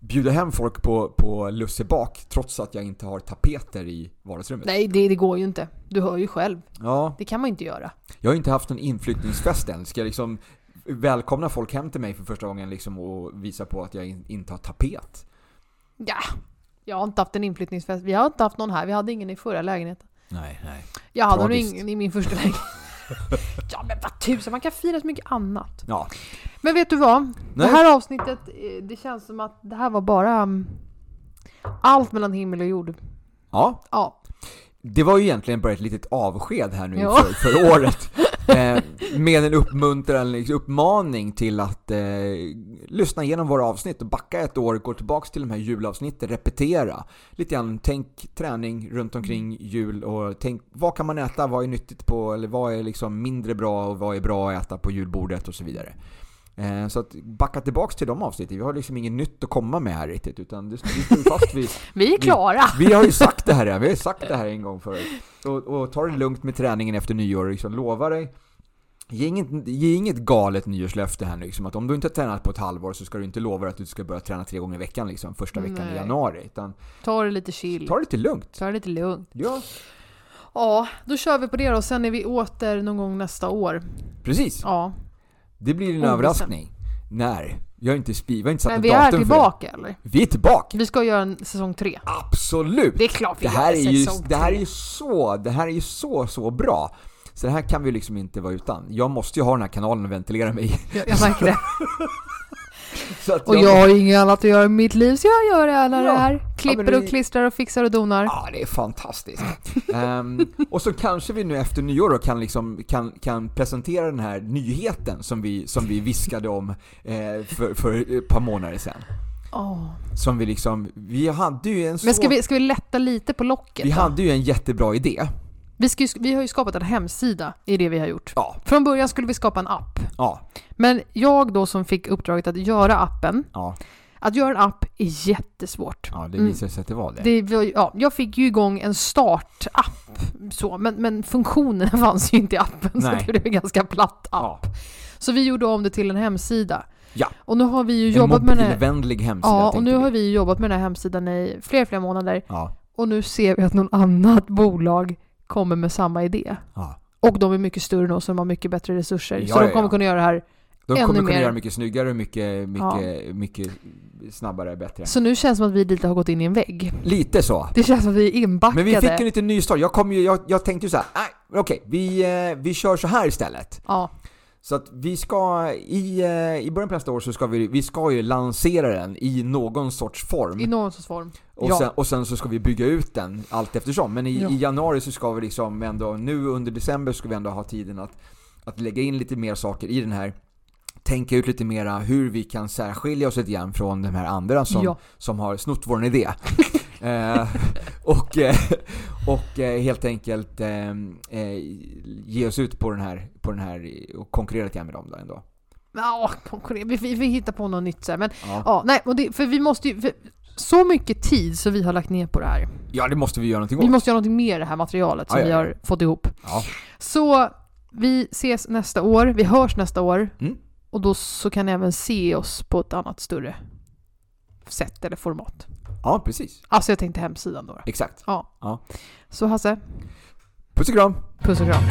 bjuda hem folk på, på lussebak trots att jag inte har tapeter i vardagsrummet. Nej, det, det går ju inte. Du hör ju själv. Ja, Det kan man inte göra. jag har inte haft någon inflyttningsfest än. Ska jag liksom välkomna folk hem till mig för första gången liksom och visa på att jag in, inte har tapet? Ja, jag har inte haft en inflyttningsfest. Vi har inte haft någon här. Vi hade ingen i förra lägenheten. Nej, nej. Jag hade nog ingen i min första lägenhet. ja men vad tusan, man kan fira så mycket annat. Ja, Men vet du vad? Nej. Det här avsnittet, eh, det känns som att det här var bara mm, allt mellan himmel och jord. ja. Ja, Det var ju egentligen bara ett litet avsked här nu Ja. för, för året. Eh, med en uppmuntran, liksom, uppmaning till att eh, lyssna igenom våra avsnitt och backa ett år, gå tillbaks till de här julavsnitten, repetera. Lite grann, tänk träning runt omkring jul och tänk vad kan man äta, vad är nyttigt på, eller vad är liksom mindre bra och vad är bra att äta på julbordet och så vidare. Eh, så att backa tillbaks till de avsnitten, vi har liksom inget nytt att komma med här riktigt utan det vi står fast vid vi är klara. vi har ju sagt det här, vi har sagt det här en gång förut. Och, och ta det lugnt med träningen efter nyår, liksom, lova dig. Ge inget, ge inget galet nyårslöfte här liksom, att om du inte har tränat på ett halvår så ska du inte lova att du ska börja träna tre gånger i veckan liksom, första veckan i Nej. januari. Utan Ta det lite chill. ta det lite lugnt. Ta det lite lugnt. Ja, Ja, då kör vi på det då. Sen är vi åter någon gång nästa år. precis. Ja, Det blir en Obestämt. överraskning. När? Jag har inte, vi har inte satt men vi är tillbaka eller? Vi är tillbaka! Vi ska göra en säsong tre. Absolut! Det är klart vi Det här, gör är ju, säsong det här är tre. ju så, det här är ju så, så bra. Så det här kan vi liksom inte vara utan. Jag måste ju ha den här kanalen att ventilera mig. Jag, jag märker det. Och jag har ju inget annat att göra i mitt liv så jag gör gärna Ja. det här. Ja, Klipper men det- och klistrar och fixar och donar. Ja, det är fantastiskt. Ehm, och så kanske vi nu efter nyår då kan, liksom, kan, kan presentera den här nyheten som vi, som vi viskade om eh, för, för ett par månader sedan. Åh. Som vi liksom, vi hade ju en så... Men ska vi, ska vi lätta lite på locket vi då? hade ju en jättebra idé. Vi, ju- vi har ju skapat en hemsida i det vi har gjort. Ja, Från början skulle vi skapa en app. ja, Men jag då som fick uppdraget att göra appen, ja, att göra en app är jättesvårt. ja det Mm. visade sig att det var det. Det, ja, jag fick ju igång en startapp, så, men, men funktionen fanns ju inte i appen, Nej. så det blev en ganska platt app. Ja, Så vi gjorde om det till en hemsida. Ja. Och nu har vi ju en jobbat med den här, hemsida ja, och nu har vi jobbat med den här hemsidan i flera, flera månader. Ja, Och nu ser vi att någon annat bolag kommer med samma idé. ja. Och de är mycket större oss, så de har mycket bättre resurser. Ja, så de ja, kommer ja. kunna göra det här. De kommer kunna mer. göra mycket snyggare, mycket, mycket, mycket snabbare, bättre. Så nu känns det som att vi lite har gått in i en vägg. Lite så. Det känns som att vi är inbackade. Men vi fick en liten ny start. Jag, kom ju, jag, jag tänkte ju så här, nej, okej, vi, eh, vi kör så här istället. Ja, Så att vi ska, i, eh, i början på nästa år så ska vi, vi ska ju lansera den i någon sorts form. i någon sorts form. och, ja. sen, och sen så ska vi bygga ut den allt eftersom. Men i, Ja. i januari så ska vi liksom ändå, nu under december ska vi ändå ha tiden att, att lägga in lite mer saker i den här. Tänka ut lite mera hur vi kan särskilja oss lite grann från de här andra som, Ja. som har snott vår idé. eh, och eh, och eh, helt enkelt eh, eh, ge oss ut på den här, på den här och konkurrera lite grann med dem då ändå. Ja, konkurrera. Vi, vi, vi hittar på något nytt så här. Men Ja. ja, nej, och det, för vi måste ju... För, så mycket tid som vi har lagt ner på det här. ja, det måste vi göra någonting Vi åt. måste göra någonting med det här materialet som Ja, ja, vi ja. har fått ihop. Ja. Så vi ses nästa år, vi hörs nästa år. Mm. Och då så kan ni även se oss på ett annat större sätt eller format. ja, precis. Alltså jag tänkte hemsidan då. Exakt. Ja. Ja. Så Hasse, Puss och kram! puss och kram.